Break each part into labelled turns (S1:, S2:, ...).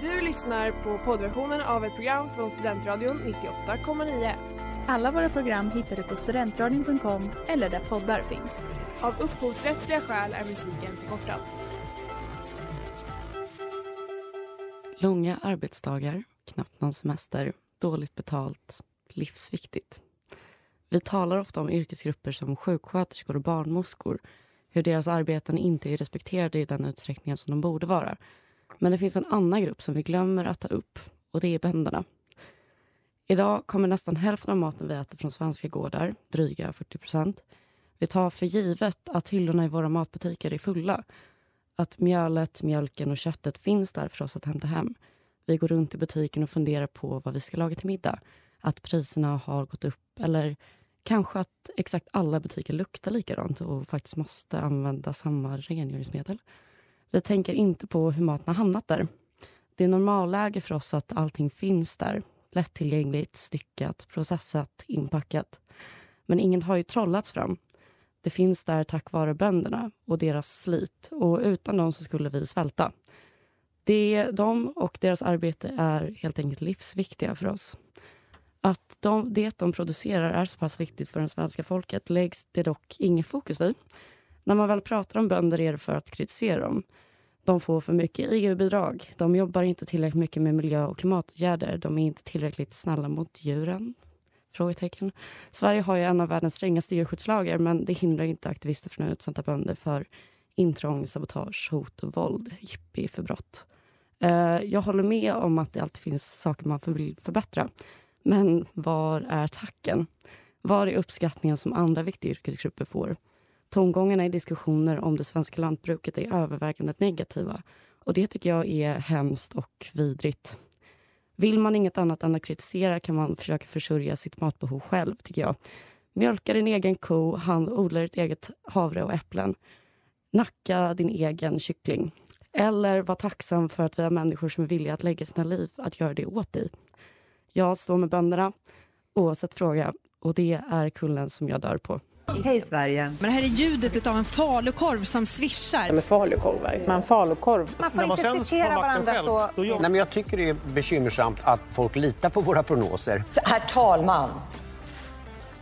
S1: Du lyssnar på poddversionen av ett program från Studentradion 98,9.
S2: Alla våra program hittar du på studentradion.com eller där poddar finns.
S1: Av upphovsrättsliga skäl är musiken förkortad.
S3: Långa arbetsdagar, knappt någon semester, dåligt betalt, livsviktigt. Vi talar ofta om yrkesgrupper som sjuksköterskor och barnmorskor hur deras arbeten inte är respekterade i den utsträckning som de borde vara. Men det finns en annan grupp som vi glömmer att ta upp och det är bönderna. Idag kommer nästan hälften av maten vi äter från svenska gårdar, dryga 40 procent. Vi tar för givet att hyllorna i våra matbutiker är fulla. Att mjölet, mjölken och köttet finns där för oss att hämta hem. Vi går runt i butiken och funderar på vad vi ska laga till middag. Att priserna har gått upp eller kanske att exakt alla butiker luktar likadant och faktiskt måste använda samma rengöringsmedel. Vi tänker inte på hur maten har hamnat där. Det är normalläge för oss att allting finns där. Lättillgängligt, styckat, processat, inpackat. Men inget har ju trollats fram. Det finns där tack vare bönderna och deras slit. Och utan dem så skulle vi svälta. Det, de och deras arbete är helt enkelt livsviktiga för oss. Att de, det de producerar är så pass viktigt för det svenska folket läggs det dock inget fokus vid. När man väl pratar om bönder är det för att kritisera dem. De får för mycket EU-bidrag. De jobbar inte tillräckligt mycket med miljö och klimatåtgärder. De är inte tillräckligt snälla mot djuren. Frågetecken. Sverige har ju en av världens strängaste djurskyddslagar men det hindrar inte aktivister från att utsätta bönder för intrång, sabotage, hot och våld. Jippi för brott. Eh, jag håller med om att det alltid finns saker man vill förbättra. Men var är tacken? Var är uppskattningen som andra viktiga yrkesgrupper får? Tongångarna i diskussioner om det svenska lantbruket är övervägande negativa. Och Det tycker jag är hemskt och vidrigt. Vill man inget annat än att kritisera kan man försöka försörja sitt matbehov själv. tycker jag. Mjölka din egen ko, hand odla ditt eget havre och äpplen. Nacka din egen kyckling. Eller var tacksam för att vi har människor som är villiga att lägga sina liv att göra det åt dig. Jag står med bönderna oavsett fråga och det är kullen som jag dör på.
S4: Hej Sverige.
S5: Men det här är ljudet av en falukorv som svischar.
S6: Med falukorvar.
S4: Man falukorv.
S5: Man får inte citera varandra själv, så.
S7: Nej, men jag tycker det är bekymmersamt att folk litar på våra prognoser.
S8: Herr talman.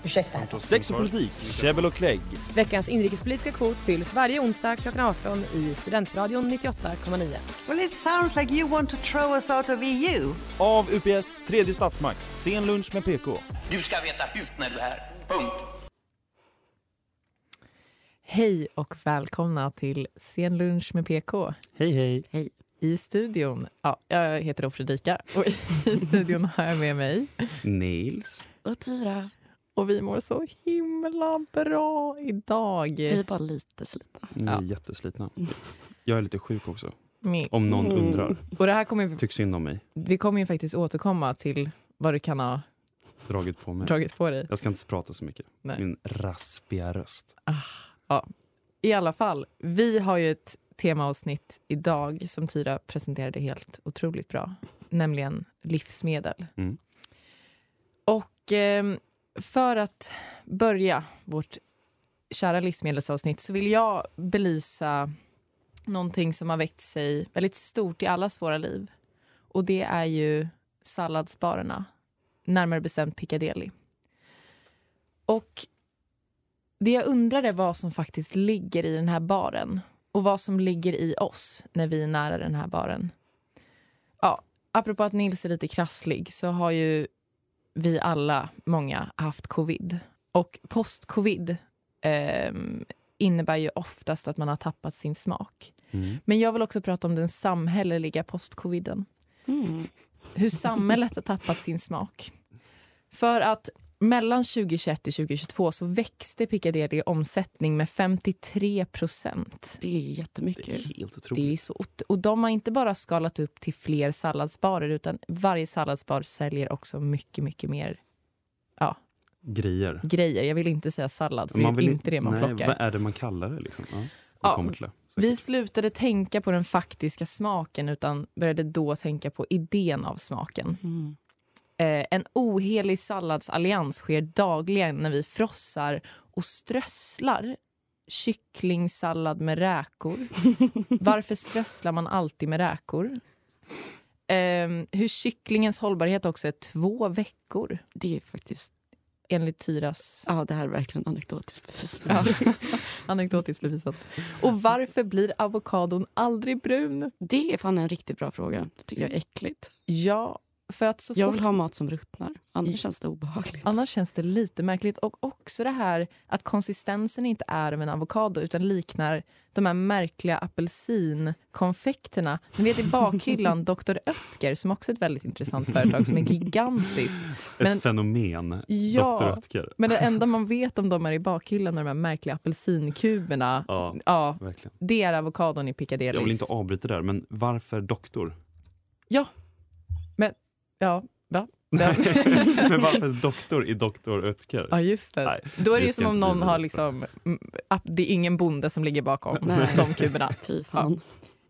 S8: Ursäkta.
S9: Sex och politik, käbbel och klägg.
S1: Veckans inrikespolitiska kvot fylls varje onsdag klockan 18 i Studentradion 98,9.
S4: Well it sounds like you want to throw us out of EU.
S9: Av UPS tredje statsmakt, sen lunch med PK.
S10: Du ska veta hut när du är här. Punkt.
S11: Hej och välkomna till Sen lunch med PK.
S9: Hej, hej.
S3: Hej.
S11: I studion, ja, jag heter då Fredrika och i studion har jag med mig
S9: Nils
S3: och Tyra.
S11: Och vi mår så himla bra idag.
S3: Vi är bara lite slitna.
S9: Ni är ja. jätteslitna. Jag är lite sjuk också.
S11: Min.
S9: Om någon mm. undrar.
S11: Och det här kommer vi,
S9: Tyck synd om mig.
S11: Vi kommer ju faktiskt återkomma till vad du kan ha
S9: dragit på mig.
S11: Dragit på dig.
S9: Jag ska inte prata så mycket. Nej. Min raspiga röst.
S11: Ah, ja. I alla fall, vi har ju ett temaavsnitt idag som Tyra presenterade helt otroligt bra. Nämligen livsmedel.
S9: Mm.
S11: Och eh, för att börja vårt kära livsmedelsavsnitt så vill jag belysa någonting som har väckt sig väldigt stort i allas våra liv. Och det är ju salladsbarerna, närmare bestämt Piccadilly. Och det jag undrar är vad som faktiskt ligger i den här baren och vad som ligger i oss när vi är nära den här baren. Ja, apropå att Nils är lite krasslig så har ju vi alla, många, haft covid. Och post-covid eh, innebär ju oftast att man har tappat sin smak.
S9: Mm.
S11: Men jag vill också prata om den samhälleliga post-coviden.
S3: Mm.
S11: Hur samhället har tappat sin smak. För att mellan 2021 och 2022 så växte Piccadilly omsättning med 53 procent.
S3: Det är jättemycket.
S9: Det är helt otroligt.
S11: Det är så, och de har inte bara skalat upp till fler salladsbarer utan varje salladsbar säljer också mycket, mycket mer ja,
S9: grejer.
S11: grejer. Jag vill inte säga sallad, för man det är inte det man
S9: nej,
S11: plockar.
S9: Vad är det man kallar det? Liksom? Ja,
S11: ja, det vi slutade tänka på den faktiska smaken utan började då tänka på idén av smaken.
S3: Mm.
S11: Eh, en ohelig salladsallians sker dagligen när vi frossar och strösslar kycklingsallad med räkor. Varför strösslar man alltid med räkor? Ehm, hur kycklingens hållbarhet också är två veckor.
S3: Det är faktiskt...
S11: Enligt Tyras...
S3: Ja, det här är verkligen anekdotiskt bevisat.
S11: Ja, anekdotiskt bevisat. Och varför blir avokadon aldrig brun?
S3: Det är fan en riktigt bra fråga. Det tycker jag är äckligt.
S11: Ja, för att så
S3: Jag
S11: fort...
S3: vill ha mat som ruttnar. Annars känns det obehagligt.
S11: Annars känns det lite märkligt. Och också det här att konsistensen inte är av en avokado utan liknar de här märkliga apelsinkonfekterna. Ni vet i bakhyllan Dr. Oetker som också är ett väldigt intressant företag som är gigantiskt.
S9: Ett fenomen,
S11: Ja,
S9: Dr. Oetker.
S11: Men det enda man vet om dem är i bakhyllan med de här märkliga apelsinkuberna.
S9: Ja,
S11: Ja,
S9: verkligen.
S11: det är avokadon i Piccadillys.
S9: Jag vill inte avbryta där, men varför doktor?
S11: Ja, men ja.
S9: Nej, men varför doktor i Dr. Oetker?
S11: Ja, just det.
S9: Nej,
S11: Då är det ju som om någon har liksom... mm, Det är ingen bonde som ligger bakom
S3: Nej.
S11: de kuberna.
S3: Fy fan.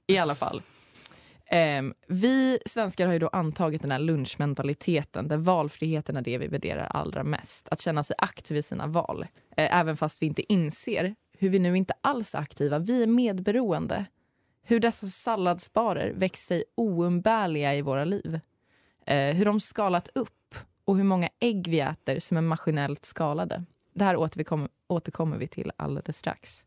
S11: I alla fall. Ehm, vi svenskar har ju då antagit den här lunchmentaliteten där valfriheten är det vi värderar allra mest. Att känna sig aktiv i sina val, eh, även fast vi inte inser hur vi nu inte alls är aktiva. Vi är medberoende. Hur dessa salladsbarer växt sig oumbärliga i våra liv. Eh, hur de skalat upp och hur många ägg vi äter som är maskinellt skalade. Det här återkommer, återkommer vi till alldeles strax.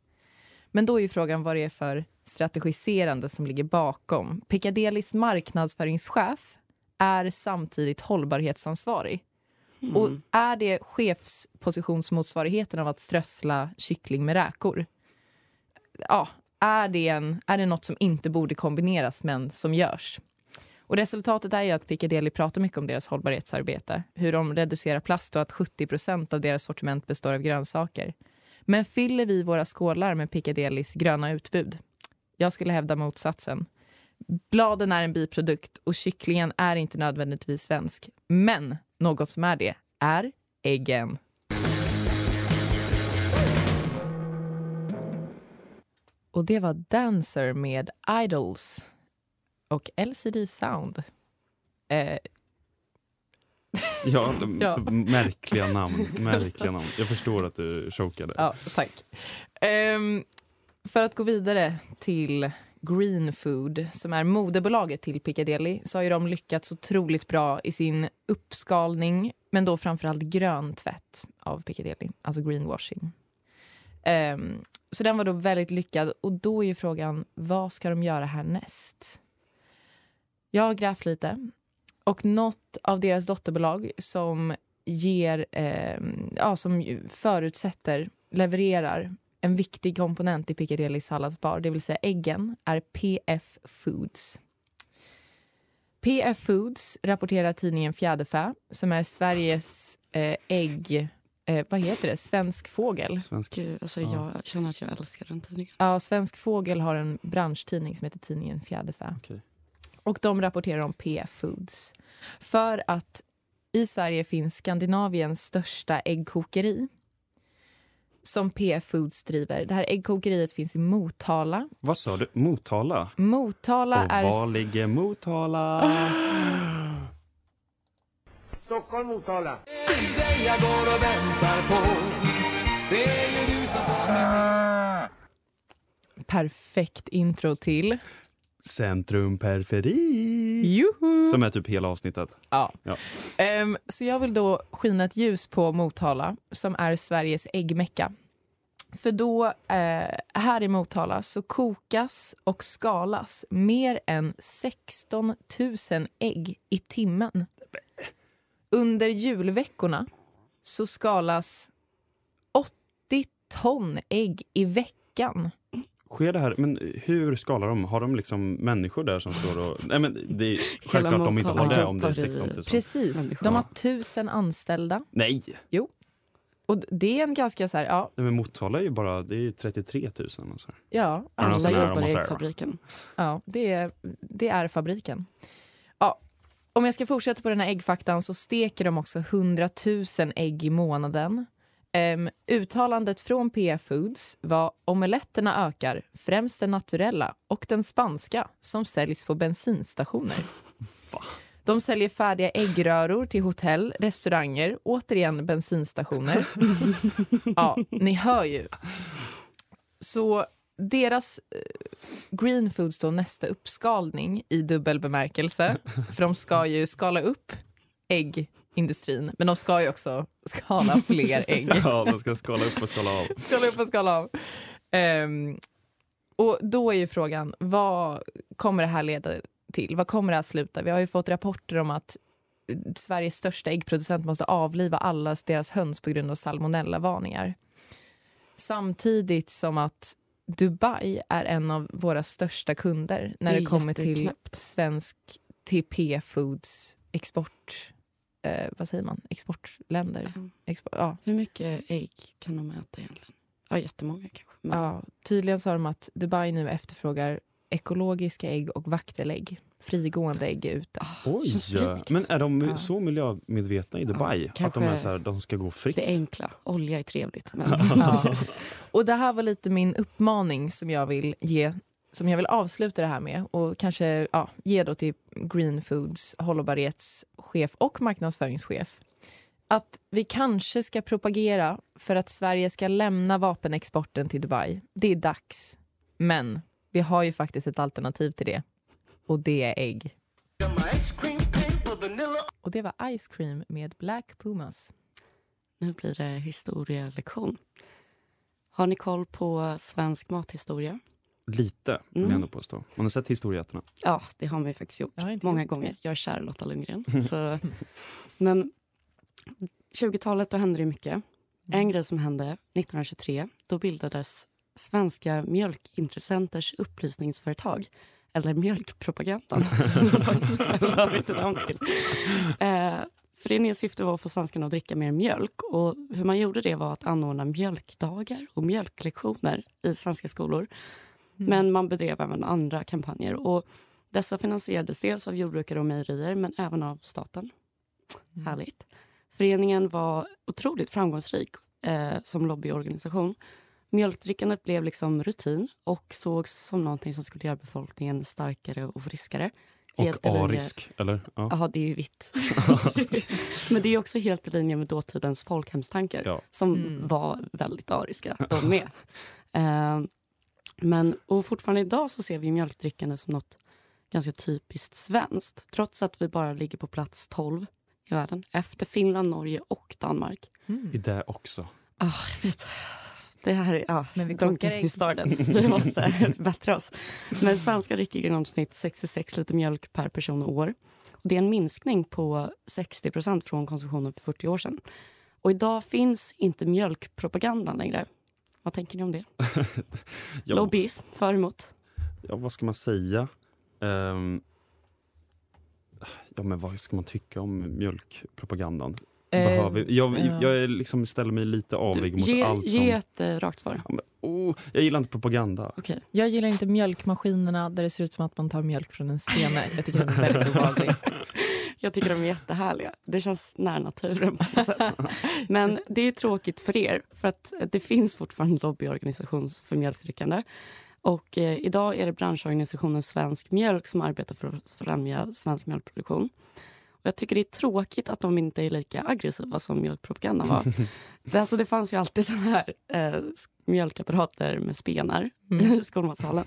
S11: Men då är ju frågan vad det är för strategiserande som ligger bakom. Piccadillys marknadsföringschef är samtidigt hållbarhetsansvarig. Och är det chefspositionsmotsvarigheten av att strössla kyckling med räkor? Ja, är det, en, är det något som inte borde kombineras men som görs? Och resultatet är ju att Piccadilly pratar mycket om deras hållbarhetsarbete. Hur de reducerar plast och att 70% av deras sortiment består av grönsaker. Men fyller vi våra skålar med Piccadillys gröna utbud? Jag skulle hävda motsatsen. Bladen är en biprodukt och kycklingen är inte nödvändigtvis svensk. Men något som är det är äggen. Och det var Dancer med Idols och LCD Sound. Eh,
S9: Ja,
S11: Ja.
S9: märkliga namn. Märkliga namn. Jag förstår att du chokade.
S11: Ja, tack. Ehm, för att gå vidare till Green Food, som är moderbolaget till Piccadilly, så har ju de lyckats otroligt bra i sin uppskalning, men då framförallt grön tvätt av Piccadilly, alltså greenwashing. Ehm, så den var då väldigt lyckad och då är ju frågan, vad ska de göra härnäst? Jag har grävt lite och något av deras dotterbolag som ger, eh, ja, som förutsätter, levererar en viktig komponent i Piccadilly salladsbar, det vill säga äggen, är PF Foods. PF Foods rapporterar tidningen Fjäderfä, som är Sveriges eh, ägg... Eh, vad heter det? Svensk fågel.
S9: Svensk.
S3: Gud, alltså
S9: Ja.
S3: Jag känner att jag älskar den tidningen.
S11: Ja, Svensk Fågel har en branschtidning som heter tidningen Fjäderfä.
S9: Okej.
S11: Och de rapporterar om PF Foods. För att i Sverige finns Skandinaviens största äggkokeri som PF Foods driver. Det här äggkokeriet finns i Motala.
S9: Vad sa du? Motala?
S11: Motala
S9: Och
S11: är...
S9: var ligger Motala?
S10: Stockholm, Motala.
S11: Perfekt intro till...
S9: Centrum Periferi.
S11: Juhu!
S9: Som är typ hela avsnittet.
S11: Ja.
S9: Ja.
S11: Ehm, så jag vill då skina ett ljus på Motala, som är Sveriges äggmecka. För då, eh, här i Motala, så kokas och skalas mer än 16 000 ägg i timmen. Under julveckorna så skalas 80 ton ägg i veckan.
S9: Sker det här, men hur skalar de? Har de liksom människor där som står och... Nej men det är självklart de inte har det om det är 16 000.
S11: Precis. De har tusen anställda.
S9: Nej!
S11: Och det är en ganska så här, ja,
S9: Nej men Motala är ju bara, det är ju 33 000. Alltså.
S11: ja
S9: Är det någon sån
S3: Alla jobbar i
S9: säger,
S3: äggfabriken.
S11: Ja, det är, det är fabriken. Ja, om jag ska fortsätta på den här äggfaktan så steker de också 100 000 ägg i månaden. Ehm, uttalandet från PF Foods var omeletterna ökar, främst den naturella och den spanska som säljs på bensinstationer. De säljer färdiga äggröror till hotell, restauranger, återigen bensinstationer. ja, ni hör ju. Så deras eh, green foods då nästa uppskalning i dubbel bemärkelse. För de ska ju skala upp äggindustrin, men de ska ju också skala fler ägg.
S9: ja, de ska skala upp och skala av.
S11: skala upp och skala av. Um, och då är ju frågan, vad kommer det här leda till? Vad kommer det här sluta? Vi har ju fått rapporter om att Sveriges största äggproducent måste avliva alla deras höns på grund av salmonellavarningar. Samtidigt som att Dubai är en av våra största kunder när det, det kommer till svensk TP Foods export... Eh, vad säger man? Exportländer. Mm. Export, ja.
S3: Hur mycket ägg kan de äta egentligen? Ja, jättemånga kanske. Men...
S11: Ja, tydligen sa de att Dubai nu efterfrågar ekologiska ägg och vaktelägg frigående ägg är ute.
S9: Oj! Men är de ja. så miljömedvetna i Dubai? Ja, att de, är så här, de ska gå fritt?
S3: Det enkla. Olja är trevligt. Men...
S11: ja. Och det här var lite min uppmaning som jag vill ge som jag vill avsluta det här med och kanske ja, ge då till Green Foods hållbarhetschef och marknadsföringschef. Att vi kanske ska propagera för att Sverige ska lämna vapenexporten till Dubai. Det är dags. Men vi har ju faktiskt ett alternativ till det och det är ägg. Och det var Ice Cream med Black Pumas.
S3: Nu blir det historielektion. Har ni koll på svensk mathistoria?
S9: Lite, mm. vill jag ändå påstå. Man har sett Historieätarna.
S3: Ja, det har man faktiskt gjort. Många gjort. gånger. Jag är kär Lotta Lundgren. så. Men 20-talet, då hände det mycket. Mm. En grej som hände 1923, då bildades Svenska mjölkintressenters upplysningsföretag eller mjölkpropagandan, som de faktiskt själva har bytt namn till. Eh, föreningens syfte var att få svenskarna att dricka mer mjölk. Och hur man gjorde det var att anordna mjölkdagar och mjölklektioner i svenska skolor. Mm. Men man bedrev även andra kampanjer. Och dessa finansierades dels av jordbrukare och mejerier, men även av staten. Mm. Härligt. Föreningen var otroligt framgångsrik eh, som lobbyorganisation. Mjölkdrickandet blev liksom rutin och sågs som någonting som skulle göra befolkningen starkare och friskare.
S9: Helt och arisk, eller?
S3: Ja. Jaha, det är ju vitt. Men det är också helt i linje med dåtidens folkhemstankar ja. som mm. var väldigt ariska, de med. uh, men, och fortfarande idag så ser vi mjölkdrickande som något ganska typiskt svenskt trots att vi bara ligger på plats 12 i världen efter Finland, Norge och Danmark.
S9: Mm. I det också.
S3: Oh, jag vet. Det här ja, Men vi kokar ägg. Starten. Vi måste bättra oss. Men svenskar dricker i genomsnitt 66 liter mjölk per person och år. det är en minskning på 60% från konsumtionen för 40 år sedan. Och idag finns inte mjölkpropagandan längre. Vad tänker ni om det? ja. Lobbyism, för emot?
S9: Ja, vad ska man säga? Um, ja, men vad ska man tycka om mjölkpropagandan? Behöver, eh, jag, jag liksom ställer mig lite avig mot
S3: ge,
S9: allt
S3: som... Ge ett eh, rakt svar.
S9: Ja, men, oh, jag gillar inte propaganda.
S11: Okay. Jag gillar inte mjölkmaskinerna där det ser ut som att man tar mjölk från en spene. Jag tycker de är väldigt obehagliga.
S3: Jag tycker de är jättehärliga. Det känns nära naturen på något sätt. Men det är tråkigt för er, för att det finns fortfarande en lobbyorganisation för mjölkdrickande. Och eh, idag är det branschorganisationen Svensk Mjölk som arbetar för att främja svensk mjölkproduktion. Jag tycker det är tråkigt att de inte är lika aggressiva som mjölkpropagandan var. det, alltså, det fanns ju alltid såna här eh, mjölkapparater med spenar mm. i skolmatsalen.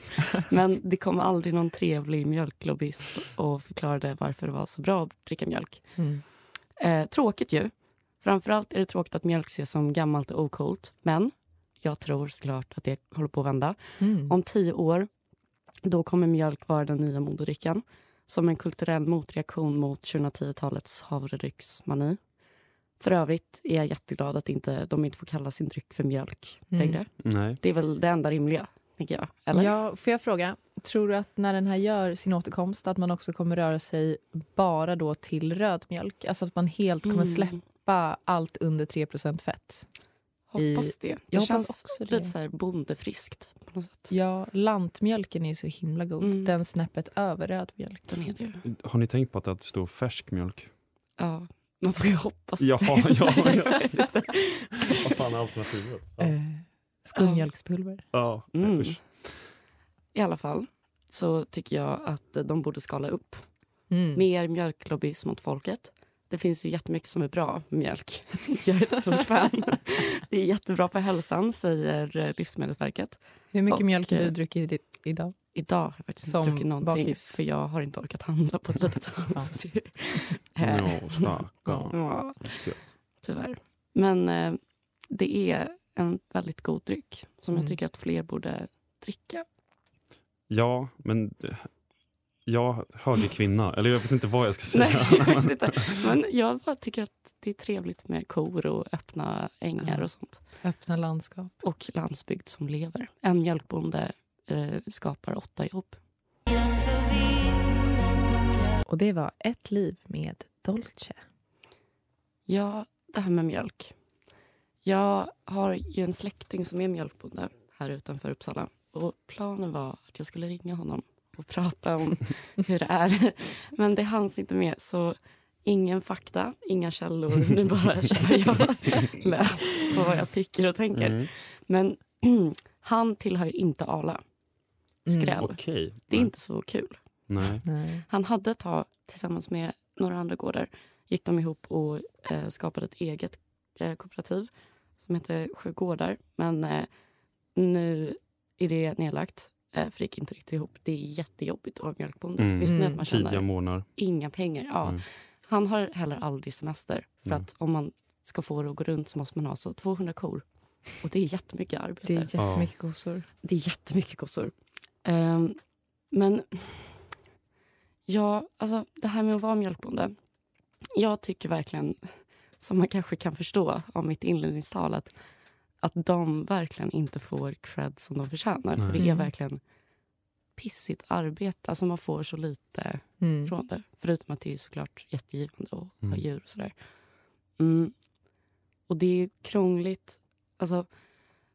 S3: Men det kom aldrig någon trevlig mjölklobbyist och förklarade varför det var så bra att dricka mjölk. Mm. Eh, tråkigt ju. Framförallt är det tråkigt att mjölk ses som gammalt och okult. Men jag tror såklart att det håller på att vända. Mm. Om tio år då kommer mjölk vara den nya modedrycken som en kulturell motreaktion mot 2010-talets havredrycksmani. För övrigt är jag jätteglad att inte, de inte får kalla sin dryck för mjölk mm. längre.
S9: Nej.
S3: Det är väl det enda rimliga, tänker jag. Eller?
S11: Ja, får jag fråga, tror du att när den här gör sin återkomst att man också kommer röra sig bara då till röd mjölk? Alltså att man helt kommer mm. släppa allt under 3% fett?
S3: Hoppas det. Det jag känns också lite det. så här bondefriskt. På något sätt.
S11: Ja, lantmjölken är så himla god. Mm. Den snäppet över rödmjölk.
S3: Den är det.
S9: Har ni tänkt på att det står färsk mjölk?
S3: Ja, man får ju hoppas
S9: ja, ja, ja. Vad fan är alternativet? Ja. Uh,
S11: skummjölkspulver.
S9: Ja, mm.
S3: I alla fall så tycker jag att de borde skala upp. Mm. Mer mjölklobbyism mot folket. Det finns ju jättemycket som är bra med mjölk. Jag är ett stort fan. Det är jättebra för hälsan, säger eh, Livsmedelsverket.
S11: Hur mycket
S3: Och,
S11: mjölk har du
S3: eh,
S11: druckit idag?
S3: Idag har jag faktiskt
S11: Som
S3: inte druckit någonting
S11: bakis.
S3: för jag har inte orkat handla på ett litet tag. Eh,
S9: Ja, stackarn.
S3: ja, tyvärr. Men eh, det är en väldigt god dryck som
S11: Mm.
S3: jag tycker att fler borde dricka.
S9: Ja, men jag höger kvinna, eller jag vet inte vad jag ska säga.
S3: Nej, jag vet inte. Men jag bara tycker att det är trevligt med kor och öppna ängar
S11: Ja.
S3: och sånt.
S11: Öppna landskap.
S3: Och landsbygd som lever. En mjölkbonde eh, skapar åtta jobb.
S11: Och det var Ett liv med Dolce.
S3: Ja, det här med mjölk. Jag har ju en släkting som är mjölkbonde här utanför Uppsala. Och planen var att jag skulle ringa honom och prata om hur det är. Men det hanns inte med. Så ingen fakta, inga källor. Nu bara kör jag lös på vad jag tycker och tänker.
S9: Mm.
S3: Men han tillhör inte Ala. Skräll.
S11: Mm.
S9: Okej.
S3: Det är
S9: Nej.
S3: inte så kul.
S9: Nej.
S11: Nej.
S3: Han hade ett tag tillsammans med några andra gårdar gick de ihop och eh, skapade ett eget eh, kooperativ som heter Sju gårdar. Men eh, nu är det nedlagt för det gick inte riktigt ihop. Det är jättejobbigt att vara mjölkbonde.
S9: Mm.
S3: Visste ni att man tjänar
S9: månader.
S3: inga pengar? Ja.
S9: Mm.
S3: Han har heller aldrig semester. För
S9: Mm.
S3: att om man ska få det att gå runt så måste man ha så 200 kor. Och det är jättemycket arbete.
S11: Det är jättemycket kossor.
S3: Det är jättemycket kossor. Ehm, men ja, alltså det här med att vara mjölkbonde. Jag tycker verkligen, som man kanske kan förstå av mitt inledningstal, att, att de verkligen inte får cred som de förtjänar. För
S9: Nej.
S3: det är
S11: Mm.
S3: verkligen pissigt arbete. Alltså man får så lite
S11: Mm.
S3: från det. Förutom att det är såklart jättegivande att ha
S9: Mm.
S3: djur och sådär. Mm. Och det är krångligt. Alltså,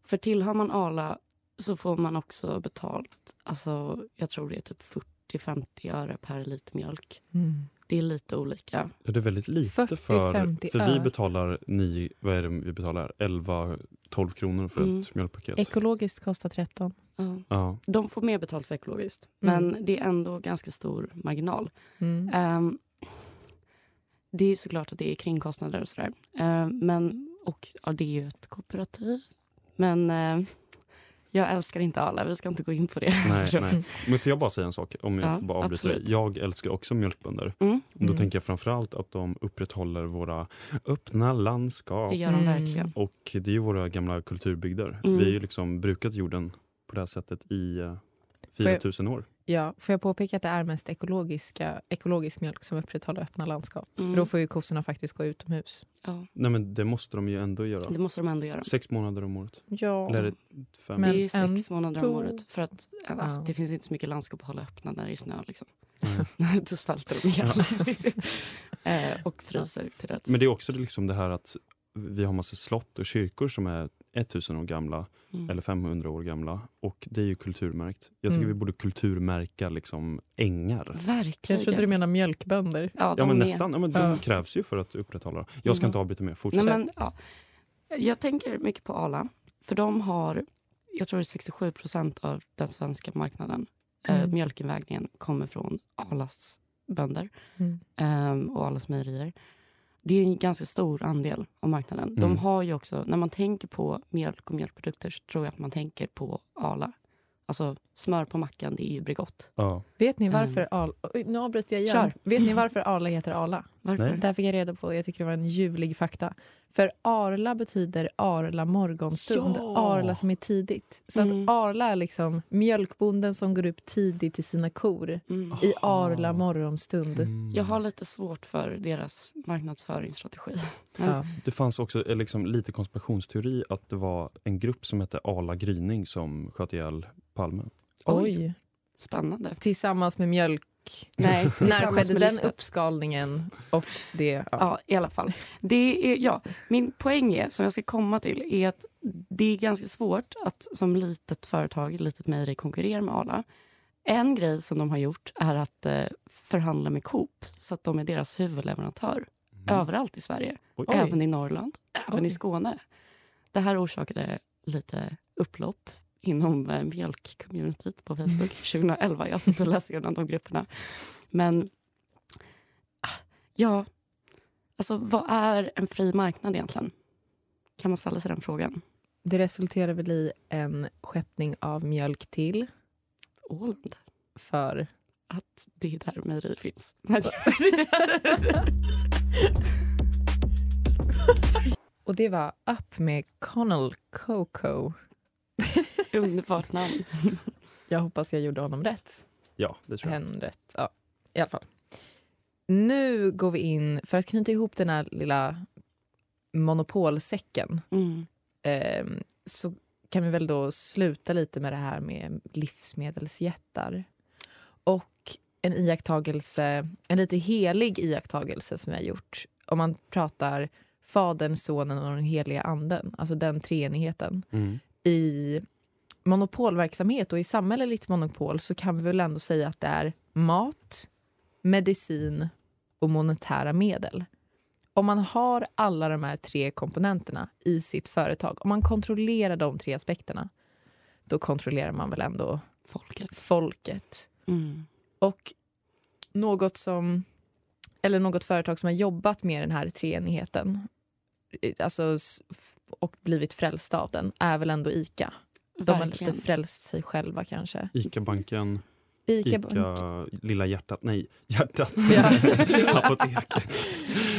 S3: för tillhör man Arla så får man också betalt. Alltså, jag tror det är typ 40-50 öre per liter mjölk.
S11: Mm.
S3: Det är lite olika.
S9: Ja, det är väldigt lite
S11: 40,
S9: för,
S11: 50
S9: för vi
S11: öre.
S9: betalar ni, vad är det vi betalar? 11-12 kronor för
S3: Mm.
S9: ett mjölkpaket.
S11: Ekologiskt kostar 13.
S3: Ja.
S9: ja.
S3: De får mer betalt för ekologiskt,
S11: Mm.
S3: men det är ändå ganska stor marginal.
S11: Mm.
S3: Ehm, det är såklart att det är kringkostnader och sådär. Ehm, men, och ja, det är ju ett kooperativ. Men eh, jag älskar inte Arla, vi ska inte gå in på det.
S9: Nej, nej. Men får jag bara säga en sak? Om jag
S3: Ja,
S9: får bara avbryta dig.
S3: absolut.
S9: Jag älskar också mjölkbönder.
S3: Mm,
S9: Då
S11: Mm.
S9: tänker jag framförallt att de upprätthåller våra öppna landskap.
S3: det gör de
S11: Mm.
S3: verkligen.
S9: Och det är ju våra gamla kulturbygder.
S3: Mm.
S9: Vi har ju liksom brukat jorden på det här sättet i eh, 4000 år.
S11: Ja, får jag påpeka att det är mest ekologiska, ekologisk mjölk som upprätthåller öppna landskap.
S3: Mm.
S11: För då får ju kossorna faktiskt gå utomhus.
S3: ja,
S9: Nej men det måste de ju ändå göra.
S3: det måste de ändå göra.
S9: Sex månader om året.
S11: Ja.
S9: Eller är det fem?
S11: Men
S3: det är sex
S11: ändå.
S3: månader om året. För att ja,
S11: Ja.
S3: det finns inte så mycket landskap att hålla öppna när det är snö. Liksom.
S9: Nej.
S3: då svälter de ihjäl. eh, och fryser till döds.
S9: Men det är också liksom det här att vi har massa slott och kyrkor som är 1000 år gamla
S3: Mm.
S9: eller 500 år gamla och det är ju kulturmärkt. Jag tycker
S11: Mm.
S9: vi borde kulturmärka liksom ängar.
S3: Verkligen.
S11: Jag trodde du menade mjölkbönder.
S3: Ja,
S9: Ja men
S3: är-
S9: nästan, ja, men de
S11: Ja.
S9: krävs ju för att upprätthålla. Jag ska
S3: Mm.
S9: inte avbryta mer, fortsätt.
S3: Nej, men, ja. Jag tänker mycket på Arla. För de har, jag tror det är 67 procent av den svenska marknaden. Eh,
S11: Mm.
S3: mjölkinvägningen kommer från Arlas bönder
S11: Mm.
S3: ehm, och Arlas mejerier. Det är en ganska stor andel av marknaden. De
S9: Mm.
S3: har ju också, när man tänker på mjölk och mjölkprodukter så tror jag att man tänker på Arla. Alltså smör på mackan, det är ju Bregott.
S9: Ja.
S11: Vet ni
S3: Mm.
S11: varför Arla... Oj, Nu avbryter jag igen.
S3: Kör.
S11: Vet ni varför Arla heter Arla?
S3: Varför?
S9: Nej.
S11: Där fick jag reda på, jag tycker det var en ljuvlig fakta. För Arla betyder Arla morgonstund.
S9: Ja!
S11: Arla som är tidigt. Så
S3: Mm.
S11: att Arla är liksom mjölkbonden som går upp tidigt till sina kor
S3: Mm.
S11: i Arla morgonstund.
S9: Mm.
S3: Jag har lite svårt för deras marknadsföringsstrategi.
S11: Ja.
S9: Det fanns också eh, liksom, lite konspirationsteori att det var en grupp som hette Arla Gryning som sköt ihjäl Palme.
S11: Oj.
S3: Spännande.
S11: Tillsammans med mjölk.
S3: Nej,
S11: När skedde den uppskalningen? Och det, ja.
S3: Ja, i alla fall. Det är, ja, min poäng är, som jag ska komma till är att det är ganska svårt att som litet företag, litet mejeri konkurrera med Arla. En grej som de har gjort är att eh, förhandla med Coop så att de är deras huvudleverantör överallt i Sverige.
S9: Mm. Oj.
S3: Även i Norrland, även i
S11: Oj.
S3: Skåne. Det här orsakade lite upplopp inom eh, mjölkcommunityt på Facebook 2011. Jag satt och läste igenom de grupperna. Men ah, ja, Alltså vad är en fri marknad egentligen? Kan man ställa sig den frågan?
S11: Det resulterar väl i en skeppning av mjölk till
S3: Åland.
S11: för...
S3: Att det är där mejeri finns.
S11: Och det var Up med Connell Coco.
S3: Underbart namn.
S11: Jag hoppas jag gjorde honom rätt.
S9: Ja, det tror jag.
S11: Hen rätt. Ja, i alla fall. Nu går vi in, för att knyta ihop den här lilla monopolsäcken
S3: Mm.
S11: eh, så kan vi väl då sluta lite med det här med livsmedelsjättar. Och en iakttagelse, en lite helig iakttagelse som har gjort. Om man pratar Fadern, Sonen och den heliga Anden, alltså den treenigheten.
S9: Mm.
S11: I monopolverksamhet och i samhälleligt monopol så kan vi väl ändå säga att det är mat, medicin och monetära medel. Om man har alla de här tre komponenterna i sitt företag, om man kontrollerar de tre aspekterna, då kontrollerar man väl ändå
S3: Folket.
S11: folket.
S3: Mm.
S11: Och något som eller något företag som har jobbat med den här treenigheten eh, alltså, och blivit frälsta av den är väl ändå Ica. De har lite frälst sig själva kanske.
S9: Ica-banken,
S11: Ica,
S9: Ica, Lilla hjärtat, nej, hjärtat,
S11: Ja.
S9: apotek.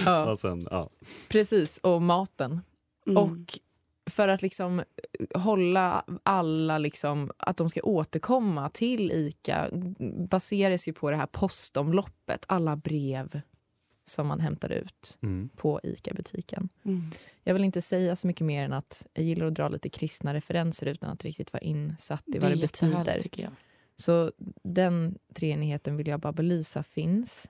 S11: Ja,
S9: Och sen, ja.
S11: precis, och maten.
S3: Mm.
S11: Och för att liksom hålla alla, liksom, att de ska återkomma till Ica baseras ju på det här postomloppet, alla brev som man hämtar ut
S9: Mm.
S11: på Ica-butiken.
S3: Mm.
S11: Jag vill inte säga så mycket mer än att jag gillar att dra lite kristna referenser utan att riktigt vara insatt i vad det,
S3: jättehärligt,
S11: betyder.
S3: tycker jag.
S11: Så den treenigheten vill jag bara belysa finns.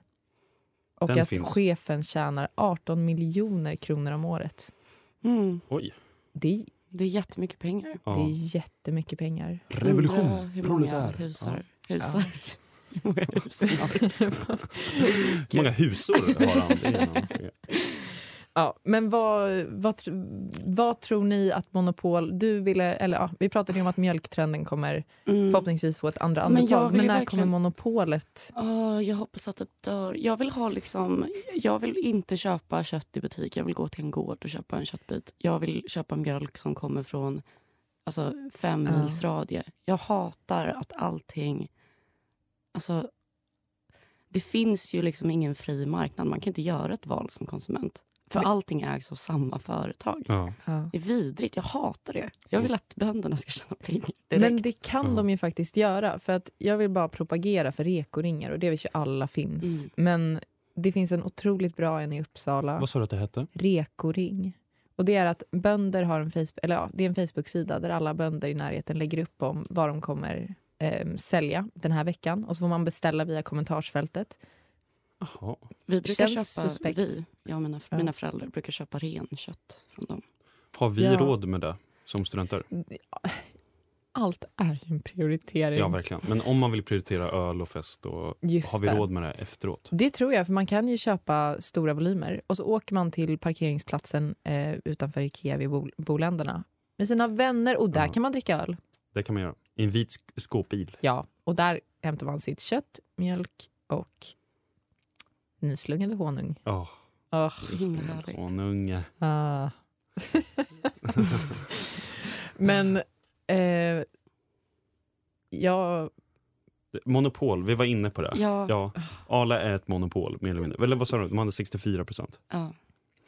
S11: Och
S9: Den
S11: att
S9: finns.
S11: chefen tjänar 18 miljoner kronor om året.
S3: Mm.
S9: Oj.
S11: Det,
S3: Det är jättemycket pengar.
S9: Ja.
S11: det är jättemycket pengar.
S3: Många
S9: proletär.
S3: husar, husar. Hur
S9: Hur många husor har han?
S11: Ja, men vad, vad, vad tror ni att monopol... Du ville, eller ja, vi pratade ju om att mjölktrenden kommer
S3: Mm.
S11: förhoppningsvis få ett andra
S3: Men jag
S11: andetag. Men,
S3: ju
S11: när
S3: verkligen-
S11: kommer monopolet?
S3: Åh, jag hoppas att det dör. Jag vill ha liksom, jag vill inte köpa kött i butik. Jag vill gå till en gård och köpa en köttbit. Jag vill köpa mjölk som kommer från alltså, fem mils radie. Jag hatar att allting... Alltså, det finns ju liksom ingen fri marknad. Man kan inte göra ett val som konsument. För allting ägs av samma företag.
S9: Ja.
S3: Det är vidrigt. Jag hatar det. Jag vill att bönderna ska tjäna pengar direkt.
S11: Men det kan
S9: Ja.
S11: de ju faktiskt göra. För att Jag vill bara propagera för rekoringar och det vet ju alla finns.
S3: Mm.
S11: Men det finns en otroligt bra en i Uppsala.
S9: Vad sa du att det hette?
S11: Rekoring. Och det är att bönder har en Facebook, eller ja, det är en Facebook-sida där alla bönder i närheten lägger upp om vad de kommer eh, sälja den här veckan. Och så får man beställa via kommentarsfältet.
S9: Jaha.
S3: Vi brukar
S11: Känns
S3: köpa,
S11: suspekt.
S3: vi, jag och mina,
S11: Ja.
S3: mina föräldrar brukar köpa renkött från dem.
S9: Har vi
S11: Ja.
S9: råd med det som studenter?
S11: Allt är ju en prioritering.
S9: Ja, verkligen. Men om man vill prioritera öl och fest, då
S11: Just
S9: har vi
S11: det.
S9: råd med det efteråt.
S11: Det tror jag, för man kan ju köpa stora volymer och så åker man till parkeringsplatsen eh, utanför Ikea vid Bo- Boländerna med sina vänner och där
S9: Ja.
S11: kan man dricka öl.
S9: Det kan man göra. I en vit sk- skåpbil.
S11: Ja, och där hämtar man sitt kött, mjölk och nyslungade honung.
S9: Oh,
S11: Oh,
S9: honung.
S11: ah. Men eh, jag...
S9: Monopol, vi var inne på det.
S3: Ja,
S9: Ja, Arla är ett monopol, mer eller mindre. Eller vad sa du? De hade 64 procent.
S3: ja.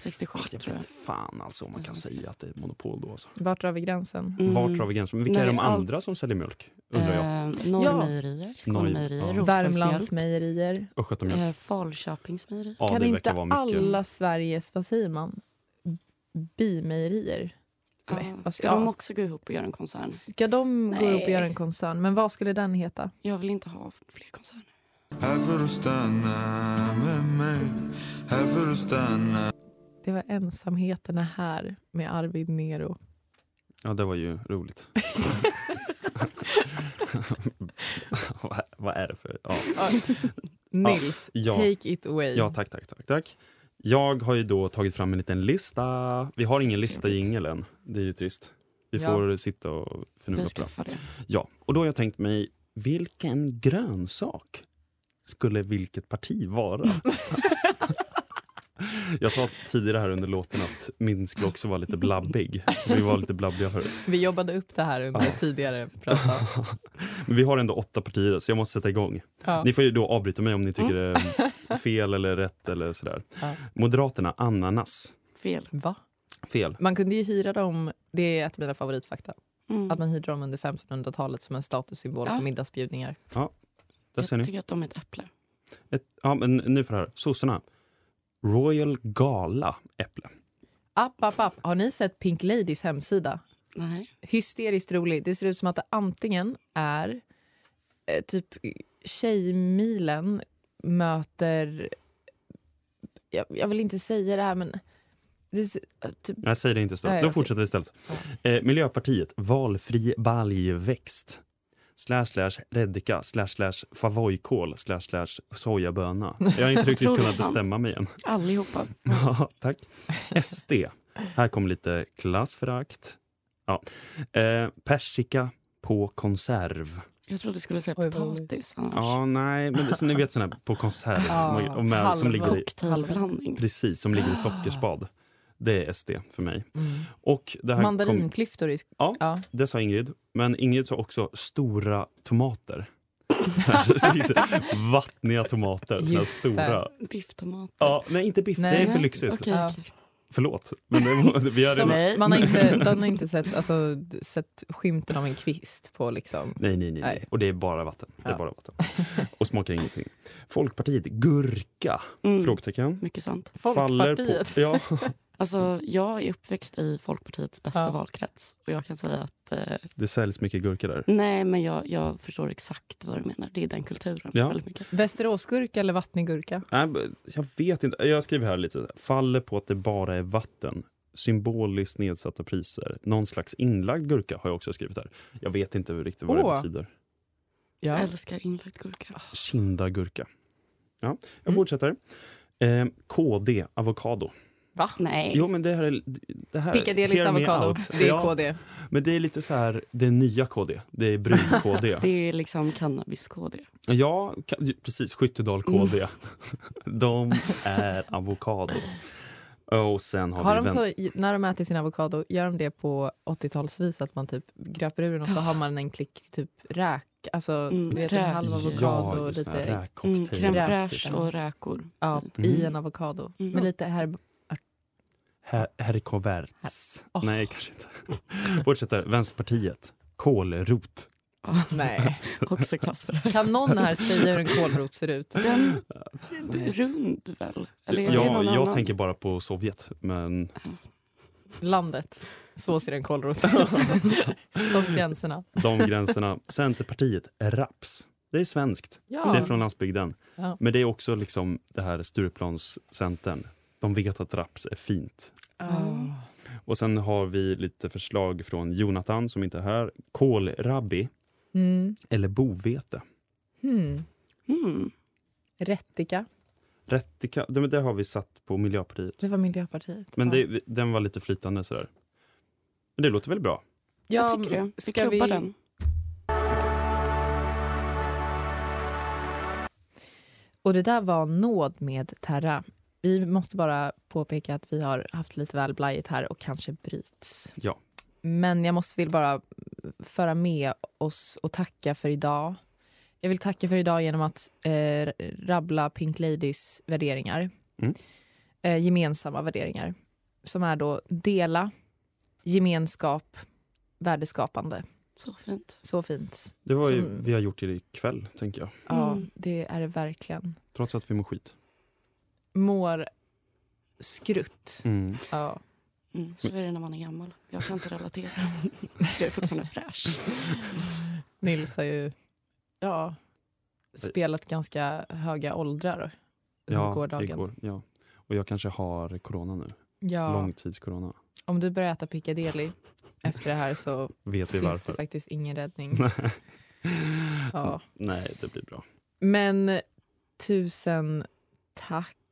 S3: 67
S9: Ah, jag
S3: tror
S9: vet
S3: jag.
S9: inte fan alltså om man kan säga att det är ett monopol då. Alltså.
S11: Vart drar vi gränsen?
S3: Mm.
S9: Vart drar vi gränsen? Men vilka
S3: Nej,
S9: är de
S3: allt-
S9: andra som säljer mjölk? Undrar jag.
S3: Eh, Norrmejerier, Skånemejerier,
S9: ja.
S11: Värmlandsmejerier.
S9: Östgötamjölk.
S3: eh, Falköpingsmejeri.
S9: Ja,
S11: kan
S9: det
S11: inte alla Sveriges, vad säger man, bimejerier? Nej,
S3: Ja.
S11: vad
S3: Ska
S11: ska-
S3: de också gå ihop och göra en koncern?
S11: Ska de gå upp och
S3: Nej.
S11: göra en koncern? Men vad skulle den heta?
S3: Jag vill inte ha fler koncerner.
S6: Här för att stanna med mig Här för att stanna
S11: Det var Ensamheten är här med Arvid Nero.
S9: Ja, det var ju roligt. vad, vad är det för... Ja.
S11: Nils,
S9: Ja.
S11: take it away.
S9: ja, tack, tack, tack, tack. Jag har ju då tagit fram en liten lista. Vi har ingen lista jingel än. Det är ju trist. Vi
S11: Ja.
S9: får sitta och
S3: Vi
S9: på det. Ja, och då har jag tänkt mig, vilken grönsak skulle vilket parti vara? Jag sa tidigare här under låten att min skulle också vara lite blabbig. Vi var lite blabbiga förut.
S11: Vi jobbade upp det här under tidigare prata.
S9: Men vi har ändå åtta partier så jag måste sätta igång.
S11: Ja.
S9: Ni får ju då avbryta mig om ni tycker det är fel eller rätt eller sådär.
S11: Ja.
S9: Moderaterna, ananas.
S3: Fel.
S11: Va?
S9: Fel.
S11: Man kunde ju hyra dem, det är ett av mina favoritfakta.
S3: Mm.
S11: Att man hyrde dem under 1500-talet som en statussymbol
S3: Ja.
S11: på middagsbjudningar.
S9: Där ser
S3: Jag
S9: ni.
S3: tycker att de är ett äpple.
S9: Ett, ja, men nu får det här. Sossarna. Royal Gala äpple.
S11: App, app, app. Har ni sett Pink Ladies hemsida?
S3: Nej.
S11: Hysteriskt rolig. Det ser ut som att det antingen är eh, typ Tjejmilen möter... Jag, jag vill inte säga det här, men... Det eh, typ,
S9: Jag säger det inte.
S11: Nej,
S9: Då
S11: okej.
S9: fortsätter vi istället. Eh, Miljöpartiet, valfri baljväxt. Slash slash redika slash slash favojkål slash slash sojaböna. Jag har inte riktigt kunnat bestämma mig än.
S3: Allihopa.
S9: Ja, tack. SD. Här kommer lite klassförakt. Ja. Eh, persika på konserv.
S3: Jag trodde du skulle säga
S11: Oj,
S3: potatis annars.
S9: Ja, nej, men det, så ni vet här på konserv.
S11: Ja,
S9: och med, som ligger i,
S3: Cocktailblandning.
S9: precis, som ligger i sockerspad. Det är SD för mig.
S11: mm.
S9: Och det här kom,
S11: Mandarinklyftor. I,
S9: Ja.
S11: ja.
S9: det sa Ingrid. Men Ingrid sa också stora tomater. Vattniga tomater. Såna stora.
S3: Bifftomater.
S9: Ja, nej, inte biff.
S11: Nej.
S9: Det är för
S3: Nej,
S9: lyxigt.
S3: Okej,
S11: Ja.
S3: okej.
S9: Förlåt. Men det, vi har redan...
S11: man har inte, den har inte sett, alltså, sett skymten av en kvist på liksom...
S9: Nej, nej, nej, nej. Och det är bara vatten. Det är
S11: Ja.
S9: bara vatten. Och smakar ingenting. Folkpartiet, gurka?
S3: Mm.
S9: Frågetecken.
S3: Mycket sant.
S9: Faller
S11: Folkpartiet.
S9: på... Ja.
S3: Alltså, jag är uppväxt i Folkpartiets bästa
S11: Ja.
S3: valkrets. Och jag kan säga att... Eh,
S9: Det säljs mycket gurka där.
S3: nej, men jag, jag förstår exakt vad du menar. Det är den kulturen.
S9: Ja.
S3: Väldigt mycket.
S11: Västeråsgurka eller vattniggurka?
S9: Nej, jag vet inte. Jag skriver här lite. Faller på att det bara är vatten. Symboliskt nedsatta priser. Någon slags inlagd gurka har jag också skrivit här. Jag vet inte riktigt vad
S11: Åh.
S9: det betyder.
S11: Ja.
S3: Jag älskar inlagd gurka.
S9: Kinda gurka. Ja, jag
S11: Mm.
S9: fortsätter. Eh, KD, avokado.
S11: Va?
S3: Nej.
S9: Jo, men det här är... Det här,
S11: Piccadillys avokado. Det är
S9: Ja,
S11: KD.
S9: Men det är lite så här, det är nya KD. Det är brun-KD.
S3: Det är liksom cannabis-KD.
S9: Ja, precis. Skyttedal KD. De är avokado. Och sen har,
S11: Har
S9: vi
S11: de så, när de äter sin avokado, gör de det på 80-talsvis att man typ gröper ur den och så har man en klick typ räk, alltså
S3: Mm,
S11: vet,
S3: räk.
S11: en halv
S9: Ja,
S11: avokado
S9: det.
S11: lite
S3: Mm, crème
S11: Räk.
S3: fraîche och räkor.
S11: ja,
S9: Mm.
S11: i en avokado.
S3: Mm.
S11: Med lite herb...
S9: Her- Herkoverts.
S11: Åh.
S9: Nej, kanske inte. Fortsätter. Vänsterpartiet. Kålrot.
S11: Nej.
S3: Också klassförakt.
S11: Kan någon här säga hur en kålrot ser ut?
S3: Den är rund väl? Eller är det
S9: ja,
S3: någon
S9: jag
S3: annan?
S9: tänker bara på Sovjet. Men
S11: Landet. Så ser en kålrot ut. De gränserna.
S9: de gränserna. Centerpartiet. Raps. Det är svenskt.
S11: Ja.
S9: Det är från landsbygden.
S11: Ja.
S9: Men det är också liksom det här Stureplanscentern. De vet att raps är fint.
S11: Oh.
S9: Och sen har vi lite förslag från Jonathan som inte är här. Kålrabbi
S11: Mm.
S9: eller bovete.
S11: Hmm.
S3: Mm.
S11: Rättika.
S9: Rättika, det, det har vi satt på Miljöpartiet.
S11: Det var Miljöpartiet.
S9: Men
S11: Ja.
S9: det, den var lite flytande sådär. Men det låter väl bra?
S11: Ja,
S3: jag tycker det.
S11: Ska vi-
S3: den.
S11: Och det där var Nåd med Terra. Vi måste bara påpeka att vi har haft lite väl blajigt här och kanske bryts.
S9: Ja.
S11: Men jag måste vill bara föra med oss och tacka för idag. Jag vill tacka för idag genom att eh, rabbla Pink Ladies värderingar.
S9: Mm.
S11: Eh, gemensamma värderingar. Som är då dela, gemenskap, värdeskapande.
S3: Så fint.
S11: Så fint.
S9: Det var ju
S11: Som-
S9: vi har gjort det ikväll, tänker jag.
S11: Ja,
S3: Mm.
S11: det är det verkligen.
S9: Trots att vi mår skit.
S11: Mår skrutt.
S9: Mm.
S11: Ja.
S3: Mm, så är det när man är gammal. Jag kan inte relatera. Jag är fortfarande fräsch.
S11: Nils har ju ja, spelat ganska höga åldrar under
S9: Ja,
S11: gårdagen.
S9: igår. Ja. Och jag kanske har corona nu.
S11: Ja,
S9: Långtidscorona.
S11: om du börjar äta Piccadilly efter det här så
S9: Vet vi
S11: finns
S9: varför?
S11: det faktiskt ingen räddning. Ja.
S9: Nej, det blir bra.
S11: Men tusen tack.